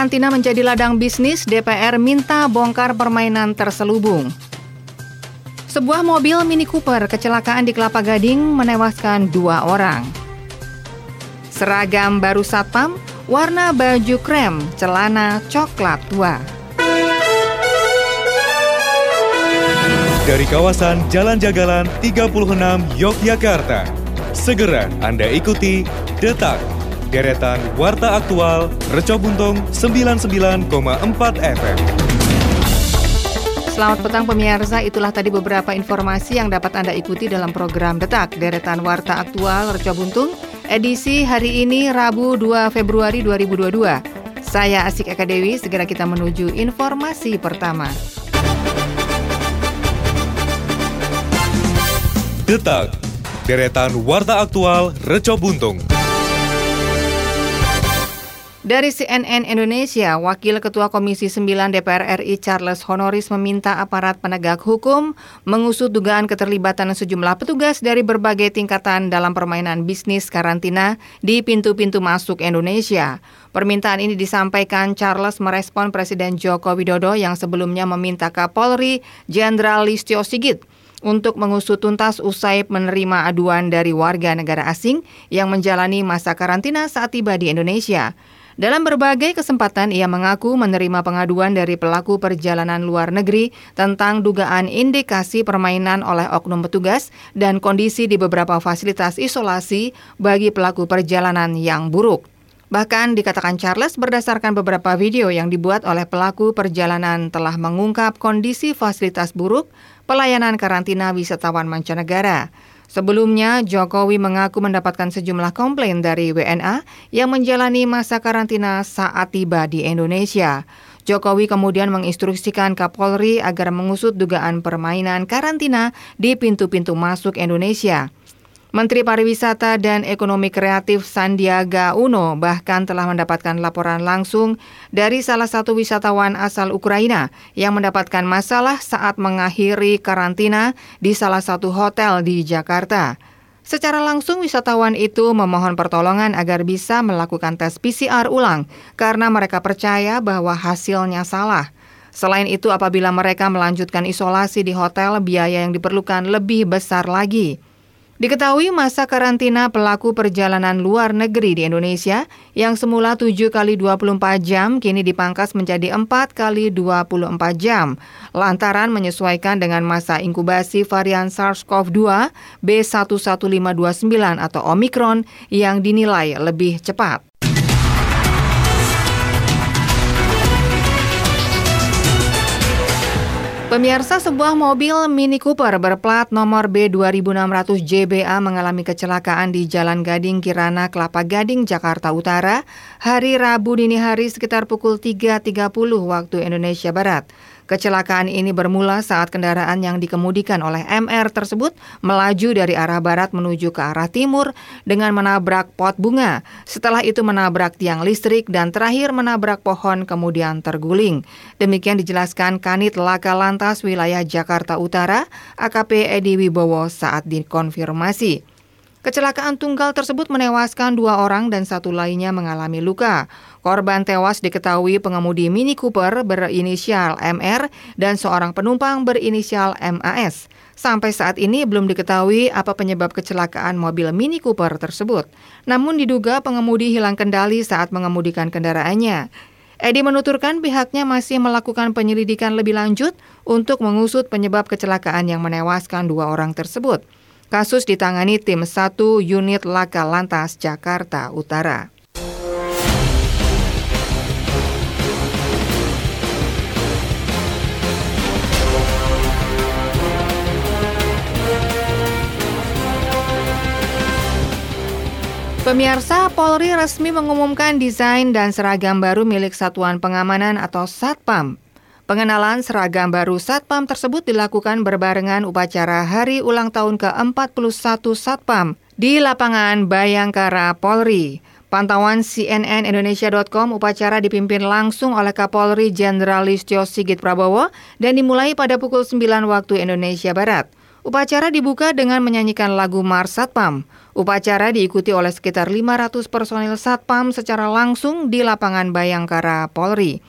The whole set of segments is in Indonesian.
karantina menjadi ladang bisnis, DPR minta bongkar permainan terselubung. Sebuah mobil Mini Cooper kecelakaan di Kelapa Gading menewaskan dua orang. Seragam baru satpam, warna baju krem, celana coklat tua. Dari kawasan Jalan Jagalan 36 Yogyakarta, segera Anda ikuti Detak deretan Warta Aktual Reco Buntung 99,4 FM. Selamat petang pemirsa, itulah tadi beberapa informasi yang dapat Anda ikuti dalam program Detak Deretan Warta Aktual Reco Buntung edisi hari ini Rabu 2 Februari 2022. Saya Asik Eka Dewi, segera kita menuju informasi pertama. Detak, deretan Warta Aktual Reco Buntung. Dari CNN Indonesia, Wakil Ketua Komisi 9 DPR RI Charles Honoris meminta aparat penegak hukum mengusut dugaan keterlibatan sejumlah petugas dari berbagai tingkatan dalam permainan bisnis karantina di pintu-pintu masuk Indonesia. Permintaan ini disampaikan Charles merespon Presiden Joko Widodo yang sebelumnya meminta Kapolri Jenderal Listio Sigit untuk mengusut tuntas usai menerima aduan dari warga negara asing yang menjalani masa karantina saat tiba di Indonesia. Dalam berbagai kesempatan, ia mengaku menerima pengaduan dari pelaku perjalanan luar negeri tentang dugaan indikasi permainan oleh oknum petugas dan kondisi di beberapa fasilitas isolasi bagi pelaku perjalanan yang buruk. Bahkan dikatakan Charles berdasarkan beberapa video yang dibuat oleh pelaku perjalanan telah mengungkap kondisi fasilitas buruk pelayanan karantina wisatawan mancanegara. Sebelumnya, Jokowi mengaku mendapatkan sejumlah komplain dari WNA yang menjalani masa karantina saat tiba di Indonesia. Jokowi kemudian menginstruksikan Kapolri agar mengusut dugaan permainan karantina di pintu-pintu masuk Indonesia. Menteri Pariwisata dan Ekonomi Kreatif Sandiaga Uno bahkan telah mendapatkan laporan langsung dari salah satu wisatawan asal Ukraina yang mendapatkan masalah saat mengakhiri karantina di salah satu hotel di Jakarta. Secara langsung wisatawan itu memohon pertolongan agar bisa melakukan tes PCR ulang karena mereka percaya bahwa hasilnya salah. Selain itu, apabila mereka melanjutkan isolasi di hotel, biaya yang diperlukan lebih besar lagi. Diketahui masa karantina pelaku perjalanan luar negeri di Indonesia yang semula 7 kali 24 jam kini dipangkas menjadi 4 kali 24 jam lantaran menyesuaikan dengan masa inkubasi varian SARS-CoV-2 B11529 atau Omicron yang dinilai lebih cepat. Pemirsa sebuah mobil Mini Cooper berplat nomor B2600 JBA mengalami kecelakaan di Jalan Gading Kirana Kelapa Gading Jakarta Utara hari Rabu dini hari sekitar pukul 3.30 waktu Indonesia Barat. Kecelakaan ini bermula saat kendaraan yang dikemudikan oleh MR tersebut melaju dari arah barat menuju ke arah timur dengan menabrak pot bunga. Setelah itu menabrak tiang listrik dan terakhir menabrak pohon kemudian terguling. Demikian dijelaskan Kanit Laka Lantas wilayah Jakarta Utara, AKP Edi Wibowo saat dikonfirmasi. Kecelakaan tunggal tersebut menewaskan dua orang dan satu lainnya mengalami luka. Korban tewas diketahui pengemudi Mini Cooper berinisial MR dan seorang penumpang berinisial MAS. Sampai saat ini belum diketahui apa penyebab kecelakaan mobil Mini Cooper tersebut. Namun diduga pengemudi hilang kendali saat mengemudikan kendaraannya. Edi menuturkan pihaknya masih melakukan penyelidikan lebih lanjut untuk mengusut penyebab kecelakaan yang menewaskan dua orang tersebut. Kasus ditangani tim 1 Unit Laka Lantas Jakarta Utara. Pemirsa, Polri resmi mengumumkan desain dan seragam baru milik Satuan Pengamanan atau Satpam Pengenalan seragam baru Satpam tersebut dilakukan berbarengan upacara hari ulang tahun ke-41 Satpam di lapangan Bayangkara Polri. Pantauan CNN Indonesia.com upacara dipimpin langsung oleh Kapolri Jenderal Listio Sigit Prabowo dan dimulai pada pukul 9 waktu Indonesia Barat. Upacara dibuka dengan menyanyikan lagu Mars Satpam. Upacara diikuti oleh sekitar 500 personil Satpam secara langsung di lapangan Bayangkara Polri.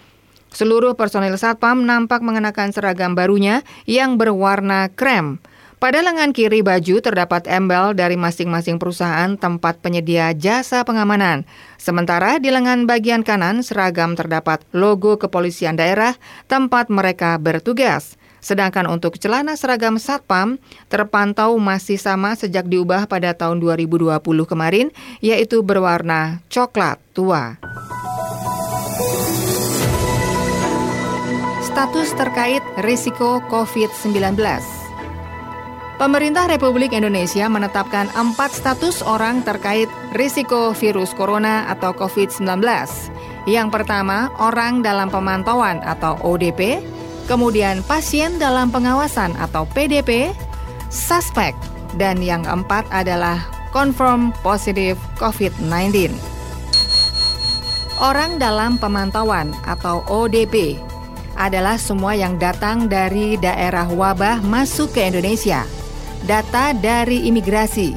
Seluruh personil Satpam nampak mengenakan seragam barunya yang berwarna krem. Pada lengan kiri baju terdapat embel dari masing-masing perusahaan tempat penyedia jasa pengamanan. Sementara di lengan bagian kanan seragam terdapat logo kepolisian daerah tempat mereka bertugas. Sedangkan untuk celana seragam Satpam terpantau masih sama sejak diubah pada tahun 2020 kemarin, yaitu berwarna coklat tua. Status terkait risiko COVID-19 Pemerintah Republik Indonesia menetapkan empat status orang terkait risiko virus corona atau COVID-19. Yang pertama, orang dalam pemantauan atau ODP, kemudian pasien dalam pengawasan atau PDP, suspek, dan yang keempat adalah confirm positif COVID-19. Orang dalam pemantauan atau ODP adalah semua yang datang dari daerah wabah masuk ke Indonesia, data dari imigrasi,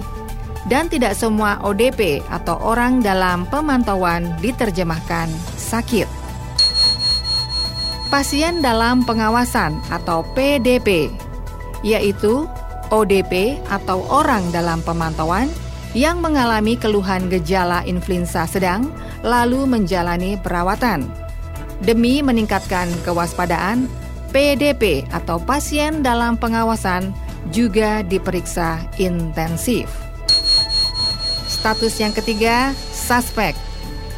dan tidak semua ODP atau orang dalam pemantauan diterjemahkan sakit pasien dalam pengawasan atau PDP, yaitu ODP atau orang dalam pemantauan yang mengalami keluhan gejala influenza sedang lalu menjalani perawatan. Demi meningkatkan kewaspadaan, PDP atau pasien dalam pengawasan juga diperiksa intensif. Status yang ketiga, suspek,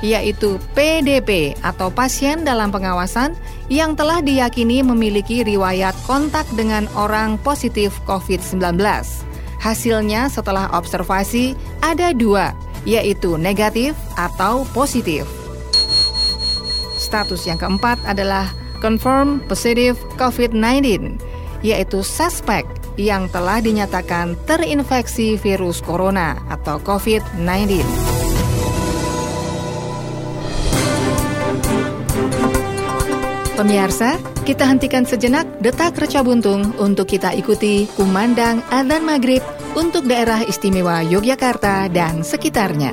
yaitu PDP atau pasien dalam pengawasan yang telah diyakini memiliki riwayat kontak dengan orang positif COVID-19. Hasilnya setelah observasi ada dua, yaitu negatif atau positif. Status yang keempat adalah confirm positive COVID-19, yaitu suspek yang telah dinyatakan terinfeksi virus corona atau COVID-19. Pemirsa, kita hentikan sejenak detak reca buntung untuk kita ikuti kumandang adzan maghrib untuk daerah istimewa Yogyakarta dan sekitarnya.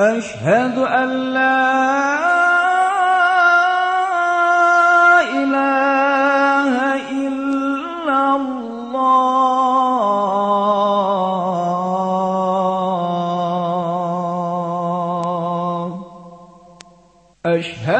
أشهد أن لا إله إلا الله. أشهد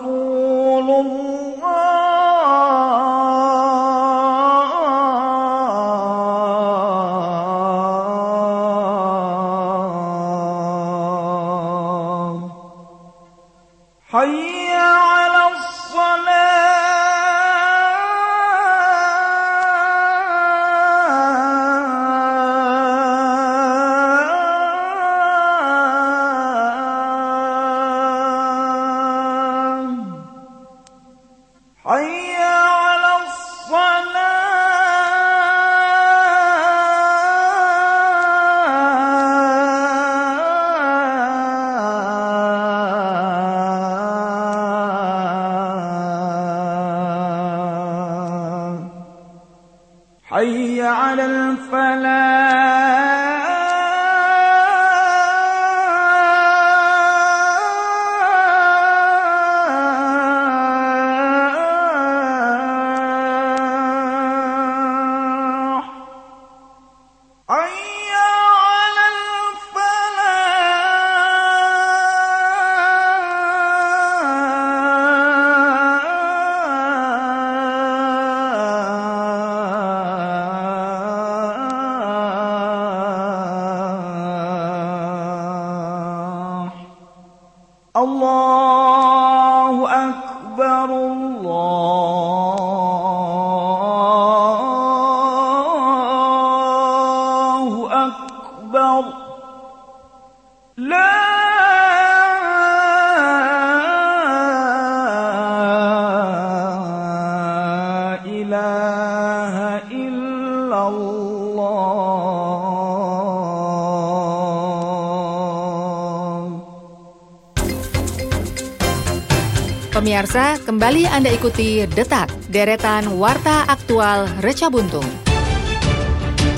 Pemirsa, kembali Anda ikuti Detak, deretan Warta Aktual Reca Buntung.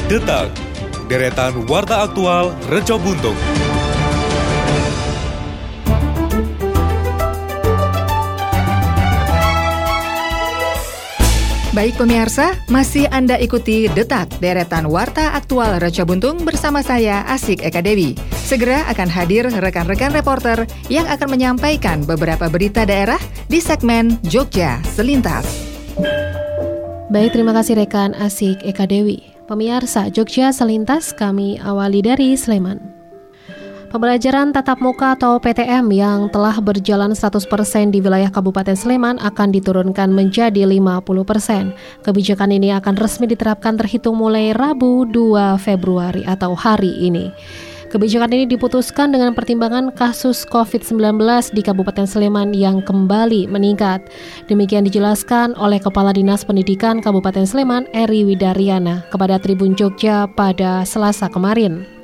Detak, deretan warta aktual Reco Buntung. Baik pemirsa, masih Anda ikuti Detak, deretan Warta Aktual Reca Buntung bersama saya Asik Eka Dewi. Segera akan hadir rekan-rekan reporter yang akan menyampaikan beberapa berita daerah di segmen Jogja Selintas. Baik, terima kasih rekan Asik Eka Dewi. Pemirsa Jogja Selintas kami awali dari Sleman. Pembelajaran tatap muka atau PTM yang telah berjalan 100% di wilayah Kabupaten Sleman akan diturunkan menjadi 50%. Kebijakan ini akan resmi diterapkan terhitung mulai Rabu 2 Februari atau hari ini. Kebijakan ini diputuskan dengan pertimbangan kasus COVID-19 di Kabupaten Sleman yang kembali meningkat. Demikian dijelaskan oleh Kepala Dinas Pendidikan Kabupaten Sleman, Eri Widaryana, kepada Tribun Jogja pada Selasa kemarin.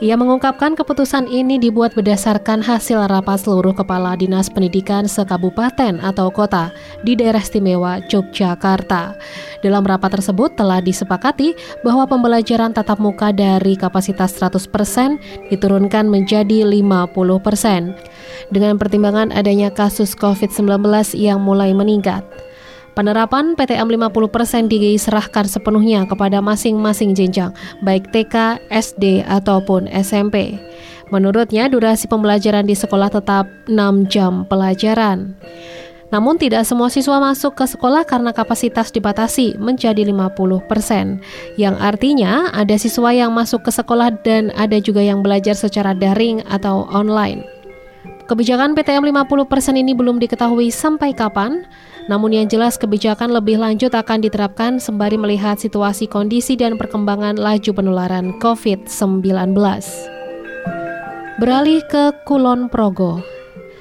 Ia mengungkapkan keputusan ini dibuat berdasarkan hasil rapat seluruh kepala dinas pendidikan sekabupaten atau kota di daerah istimewa Yogyakarta. Dalam rapat tersebut telah disepakati bahwa pembelajaran tatap muka dari kapasitas 100% diturunkan menjadi 50% dengan pertimbangan adanya kasus COVID-19 yang mulai meningkat. Penerapan PTM 50% diserahkan sepenuhnya kepada masing-masing jenjang, baik TK, SD, ataupun SMP. Menurutnya, durasi pembelajaran di sekolah tetap 6 jam pelajaran. Namun tidak semua siswa masuk ke sekolah karena kapasitas dibatasi menjadi 50%, yang artinya ada siswa yang masuk ke sekolah dan ada juga yang belajar secara daring atau online. Kebijakan PTM 50% ini belum diketahui sampai kapan, namun yang jelas kebijakan lebih lanjut akan diterapkan sembari melihat situasi kondisi dan perkembangan laju penularan COVID-19. Beralih ke Kulon Progo.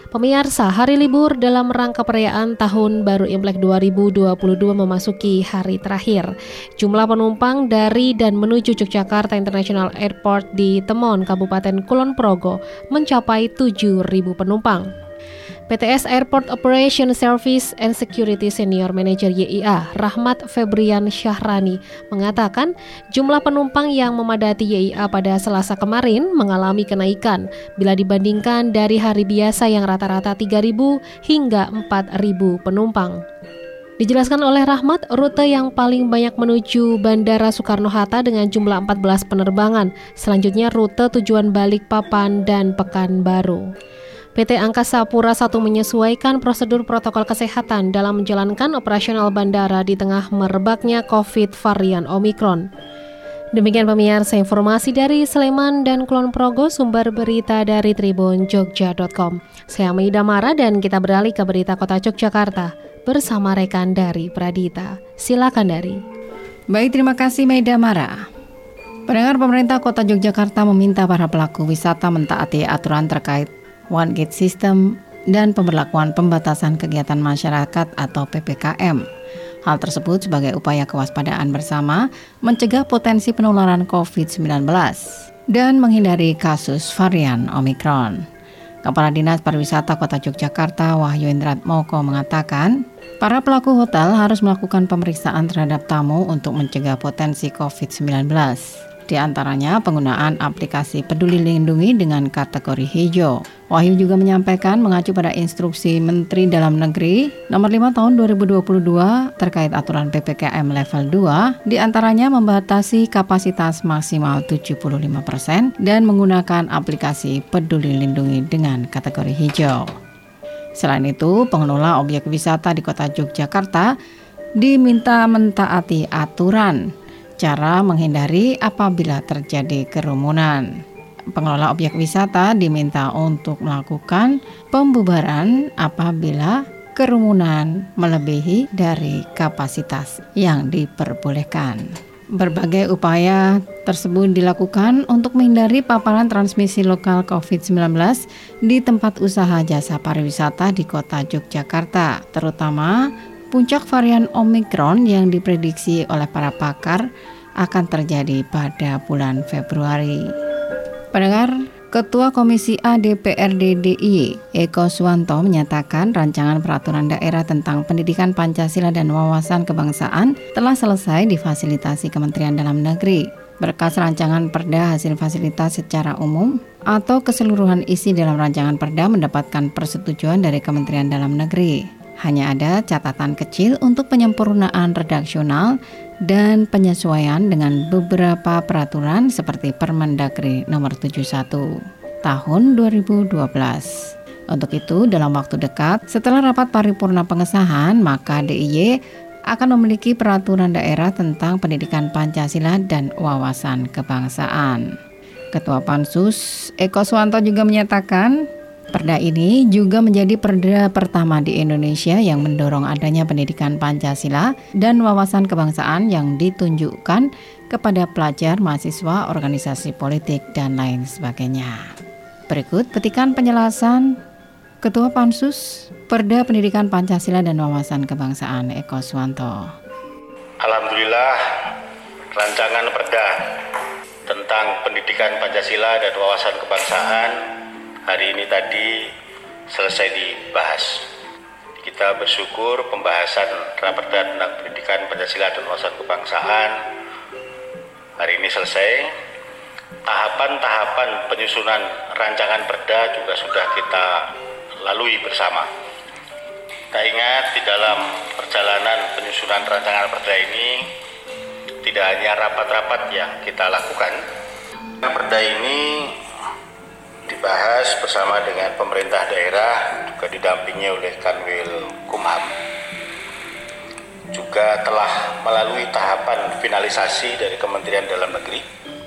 Pemirsa, hari libur dalam rangka perayaan Tahun Baru Imlek 2022 memasuki hari terakhir. Jumlah penumpang dari dan menuju Yogyakarta International Airport di Temon, Kabupaten Kulon Progo mencapai 7.000 penumpang. PTS Airport Operation Service and Security Senior Manager YIA Rahmat Febrian Syahrani mengatakan jumlah penumpang yang memadati YIA pada Selasa kemarin mengalami kenaikan bila dibandingkan dari hari biasa yang rata-rata 3.000 hingga 4.000 penumpang. Dijelaskan oleh Rahmat, rute yang paling banyak menuju Bandara Soekarno-Hatta dengan jumlah 14 penerbangan. Selanjutnya rute tujuan Balikpapan dan Pekanbaru. PT Angkasa Pura I menyesuaikan prosedur protokol kesehatan dalam menjalankan operasional bandara di tengah merebaknya COVID varian Omikron. Demikian pemirsa informasi dari Sleman dan Kulon Progo, sumber berita dari Tribun Jogja.com. Saya Maida Mara dan kita beralih ke berita kota Yogyakarta bersama rekan dari Pradita. Silakan dari. Baik, terima kasih Maida Mara. Pendengar pemerintah kota Yogyakarta meminta para pelaku wisata mentaati aturan terkait One Gate System dan pemberlakuan pembatasan kegiatan masyarakat atau PPKM. Hal tersebut sebagai upaya kewaspadaan bersama mencegah potensi penularan COVID-19 dan menghindari kasus varian Omikron. Kepala Dinas Pariwisata Kota Yogyakarta Wahyu Indrat Moko mengatakan, para pelaku hotel harus melakukan pemeriksaan terhadap tamu untuk mencegah potensi COVID-19. Di antaranya penggunaan aplikasi Peduli Lindungi dengan kategori hijau. Wahyu juga menyampaikan mengacu pada instruksi Menteri Dalam Negeri nomor 5 tahun 2022 terkait aturan PPKM level 2, di antaranya membatasi kapasitas maksimal 75% dan menggunakan aplikasi Peduli Lindungi dengan kategori hijau. Selain itu, pengelola objek wisata di kota Yogyakarta diminta mentaati aturan cara menghindari apabila terjadi kerumunan. Pengelola objek wisata diminta untuk melakukan pembubaran apabila kerumunan melebihi dari kapasitas yang diperbolehkan. Berbagai upaya tersebut dilakukan untuk menghindari paparan transmisi lokal COVID-19 di tempat usaha jasa pariwisata di kota Yogyakarta, terutama puncak varian Omicron yang diprediksi oleh para pakar akan terjadi pada bulan Februari. Pendengar, Ketua Komisi A DPRD DIY, Eko Suwanto menyatakan rancangan peraturan daerah tentang pendidikan Pancasila dan wawasan kebangsaan telah selesai difasilitasi Kementerian Dalam Negeri. Berkas rancangan perda hasil fasilitas secara umum atau keseluruhan isi dalam rancangan perda mendapatkan persetujuan dari Kementerian Dalam Negeri. Hanya ada catatan kecil untuk penyempurnaan redaksional dan penyesuaian dengan beberapa peraturan seperti Permendagri nomor 71 tahun 2012. Untuk itu, dalam waktu dekat, setelah rapat paripurna pengesahan, maka DIY akan memiliki peraturan daerah tentang pendidikan Pancasila dan wawasan kebangsaan. Ketua Pansus Eko Swanto juga menyatakan Perda ini juga menjadi perda pertama di Indonesia yang mendorong adanya pendidikan Pancasila dan wawasan kebangsaan yang ditunjukkan kepada pelajar, mahasiswa, organisasi politik, dan lain sebagainya. Berikut petikan penjelasan Ketua Pansus Perda Pendidikan Pancasila dan Wawasan Kebangsaan Eko Swanto. Alhamdulillah rancangan perda tentang pendidikan Pancasila dan wawasan kebangsaan hari ini tadi selesai dibahas. Kita bersyukur pembahasan raperda tentang pendidikan Pancasila dan wawasan kebangsaan hari ini selesai. Tahapan-tahapan penyusunan rancangan perda juga sudah kita lalui bersama. Kita ingat di dalam perjalanan penyusunan rancangan perda ini tidak hanya rapat-rapat yang kita lakukan. Perda ini dibahas bersama dengan pemerintah daerah juga didampingi oleh Kanwil Kumham. Juga telah melalui tahapan finalisasi dari Kementerian Dalam Negeri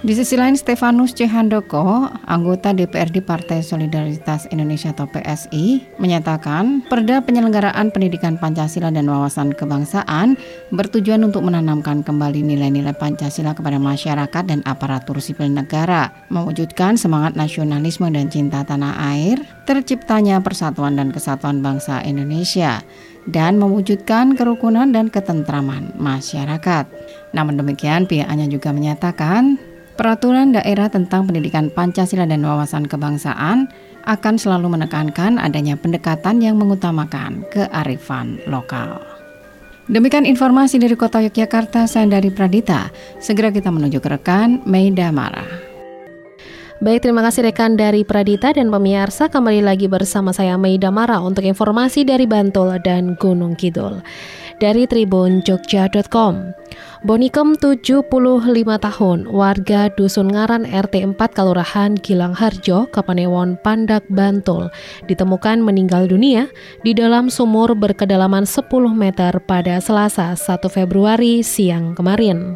di sisi lain, Stefanus C. Handoko, anggota DPRD Partai Solidaritas Indonesia atau PSI, menyatakan perda penyelenggaraan pendidikan Pancasila dan wawasan kebangsaan bertujuan untuk menanamkan kembali nilai-nilai Pancasila kepada masyarakat dan aparatur sipil negara, mewujudkan semangat nasionalisme dan cinta tanah air, terciptanya persatuan dan kesatuan bangsa Indonesia, dan mewujudkan kerukunan dan ketentraman masyarakat. Namun demikian, pihaknya juga menyatakan Peraturan daerah tentang pendidikan Pancasila dan wawasan kebangsaan akan selalu menekankan adanya pendekatan yang mengutamakan kearifan lokal. Demikian informasi dari Kota Yogyakarta, saya dari Pradita. Segera kita menuju ke rekan Meida Mara. Baik, terima kasih rekan dari Pradita dan pemirsa kembali lagi bersama saya Meida Mara untuk informasi dari Bantul dan Gunung Kidul. Dari Tribun Jogja.com Bonikem 75 tahun, warga Dusun Ngaran RT 4 Kelurahan Gilang Harjo, Kapanewon, Pandak, Bantul, ditemukan meninggal dunia di dalam sumur berkedalaman 10 meter pada Selasa 1 Februari siang kemarin.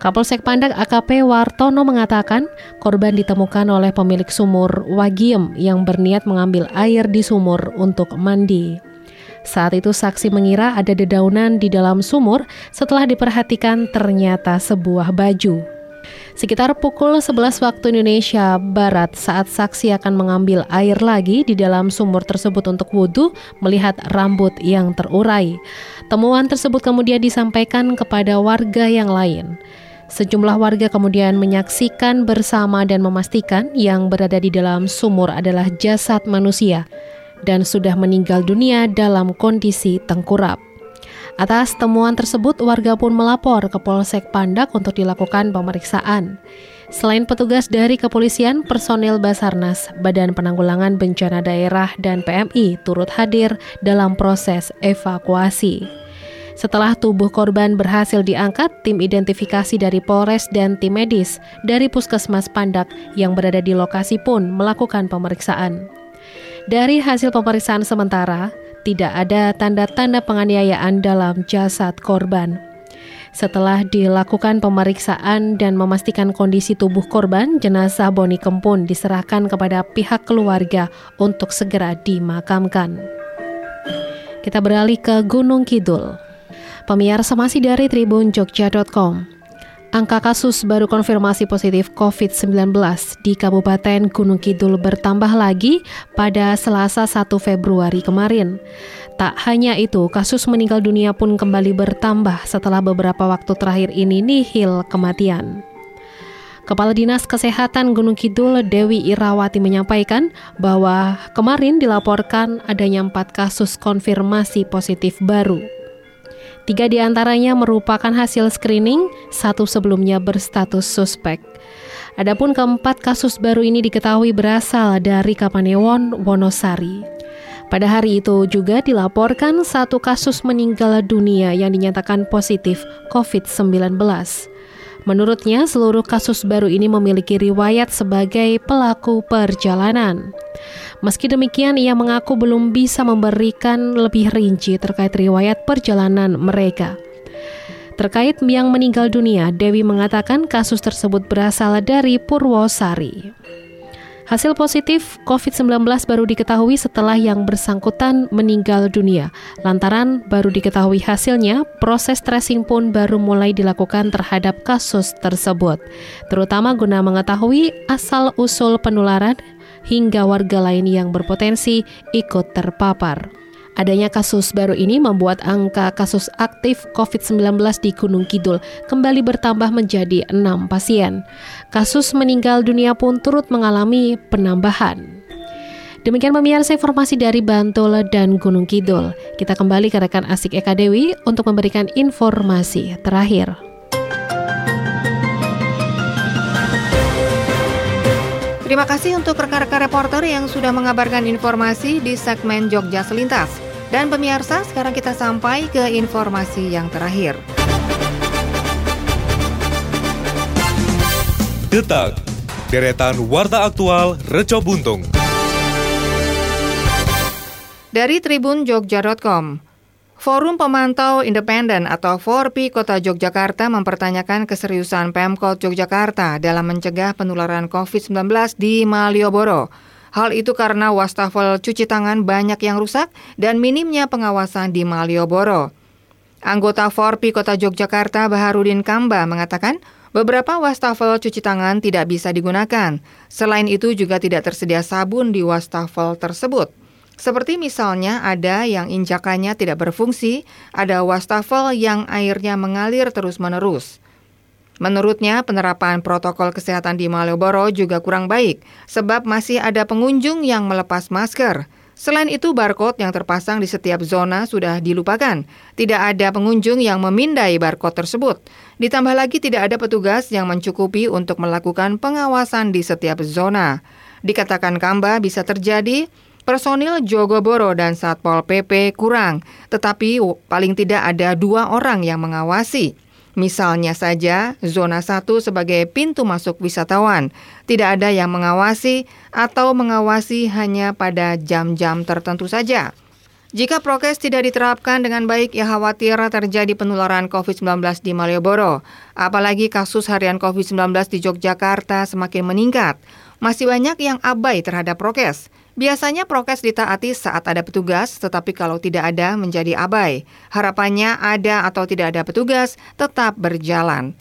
Kapolsek Pandak AKP Wartono mengatakan korban ditemukan oleh pemilik sumur Wagiem yang berniat mengambil air di sumur untuk mandi. Saat itu saksi mengira ada dedaunan di dalam sumur setelah diperhatikan ternyata sebuah baju. Sekitar pukul 11 waktu Indonesia Barat saat saksi akan mengambil air lagi di dalam sumur tersebut untuk wudhu melihat rambut yang terurai. Temuan tersebut kemudian disampaikan kepada warga yang lain. Sejumlah warga kemudian menyaksikan bersama dan memastikan yang berada di dalam sumur adalah jasad manusia dan sudah meninggal dunia dalam kondisi tengkurap. Atas temuan tersebut, warga pun melapor ke Polsek Pandak untuk dilakukan pemeriksaan. Selain petugas dari kepolisian, personil Basarnas, Badan Penanggulangan Bencana Daerah, dan PMI turut hadir dalam proses evakuasi. Setelah tubuh korban berhasil diangkat, tim identifikasi dari Polres dan tim medis dari Puskesmas Pandak yang berada di lokasi pun melakukan pemeriksaan. Dari hasil pemeriksaan sementara, tidak ada tanda-tanda penganiayaan dalam jasad korban. Setelah dilakukan pemeriksaan dan memastikan kondisi tubuh korban, jenazah Boni Kempun diserahkan kepada pihak keluarga untuk segera dimakamkan. Kita beralih ke Gunung Kidul. Pemirsa masih dari Tribun Jogja.com. Angka kasus baru konfirmasi positif COVID-19 di Kabupaten Gunung Kidul bertambah lagi pada Selasa 1 Februari kemarin. Tak hanya itu, kasus meninggal dunia pun kembali bertambah setelah beberapa waktu terakhir ini nihil kematian. Kepala Dinas Kesehatan Gunung Kidul Dewi Irawati menyampaikan bahwa kemarin dilaporkan adanya empat kasus konfirmasi positif baru. Tiga di antaranya merupakan hasil screening, satu sebelumnya berstatus suspek. Adapun keempat kasus baru ini diketahui berasal dari Kapanewon, Wonosari. Pada hari itu juga dilaporkan satu kasus meninggal dunia yang dinyatakan positif COVID-19. Menurutnya, seluruh kasus baru ini memiliki riwayat sebagai pelaku perjalanan. Meski demikian, ia mengaku belum bisa memberikan lebih rinci terkait riwayat perjalanan mereka. Terkait yang meninggal dunia, Dewi mengatakan kasus tersebut berasal dari Purwosari. Hasil positif COVID-19 baru diketahui setelah yang bersangkutan meninggal dunia. Lantaran baru diketahui hasilnya, proses tracing pun baru mulai dilakukan terhadap kasus tersebut, terutama guna mengetahui asal-usul penularan hingga warga lain yang berpotensi ikut terpapar. Adanya kasus baru ini membuat angka kasus aktif COVID-19 di Gunung Kidul kembali bertambah menjadi enam pasien. Kasus meninggal dunia pun turut mengalami penambahan. Demikian pemirsa informasi dari Bantul dan Gunung Kidul. Kita kembali ke rekan Asik Eka Dewi untuk memberikan informasi terakhir. Terima kasih untuk rekan-rekan reporter yang sudah mengabarkan informasi di segmen Jogja Selintas. Dan pemirsa, sekarang kita sampai ke informasi yang terakhir. Detak, deretan warta aktual Reco Buntung. Dari Tribun Jogja.com, Forum Pemantau Independen atau Forpi Kota Yogyakarta mempertanyakan keseriusan Pemkot Yogyakarta dalam mencegah penularan COVID-19 di Malioboro. Hal itu karena wastafel cuci tangan banyak yang rusak dan minimnya pengawasan di Malioboro. Anggota Forpi Kota Yogyakarta Baharudin Kamba mengatakan beberapa wastafel cuci tangan tidak bisa digunakan. Selain itu juga tidak tersedia sabun di wastafel tersebut. Seperti misalnya ada yang injakannya tidak berfungsi, ada wastafel yang airnya mengalir terus-menerus. Menurutnya, penerapan protokol kesehatan di Malioboro juga kurang baik, sebab masih ada pengunjung yang melepas masker. Selain itu, barcode yang terpasang di setiap zona sudah dilupakan. Tidak ada pengunjung yang memindai barcode tersebut. Ditambah lagi tidak ada petugas yang mencukupi untuk melakukan pengawasan di setiap zona. Dikatakan Kamba bisa terjadi Personil Jogoboro dan Satpol PP kurang, tetapi paling tidak ada dua orang yang mengawasi. Misalnya saja, zona 1 sebagai pintu masuk wisatawan, tidak ada yang mengawasi atau mengawasi hanya pada jam-jam tertentu saja. Jika prokes tidak diterapkan dengan baik, ya khawatir terjadi penularan COVID-19 di Malioboro. Apalagi kasus harian COVID-19 di Yogyakarta semakin meningkat. Masih banyak yang abai terhadap prokes. Biasanya prokes ditaati saat ada petugas, tetapi kalau tidak ada menjadi abai. Harapannya ada atau tidak ada petugas tetap berjalan.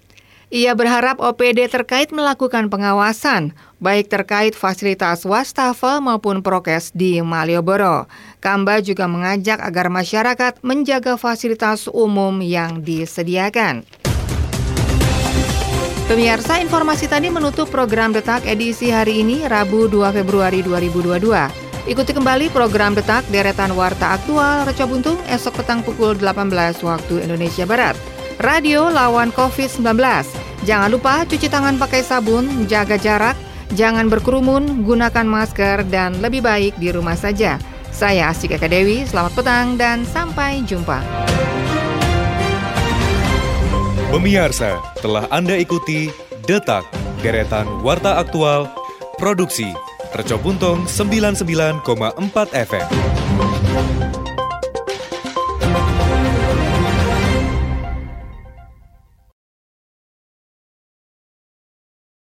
Ia berharap OPD terkait melakukan pengawasan, baik terkait fasilitas wastafel maupun prokes di Malioboro. Kamba juga mengajak agar masyarakat menjaga fasilitas umum yang disediakan. Pemirsa, informasi tadi menutup program Detak edisi hari ini, Rabu 2 Februari 2022. Ikuti kembali program Detak Deretan Warta Aktual Reco Buntung esok petang pukul 18 waktu Indonesia Barat. Radio lawan COVID-19. Jangan lupa cuci tangan pakai sabun, jaga jarak, jangan berkerumun, gunakan masker, dan lebih baik di rumah saja. Saya Asik Eka Dewi, selamat petang dan sampai jumpa. Pemirsa, telah Anda ikuti Detak, Deretan Warta Aktual, Produksi, Reco Buntung 99,4 FM.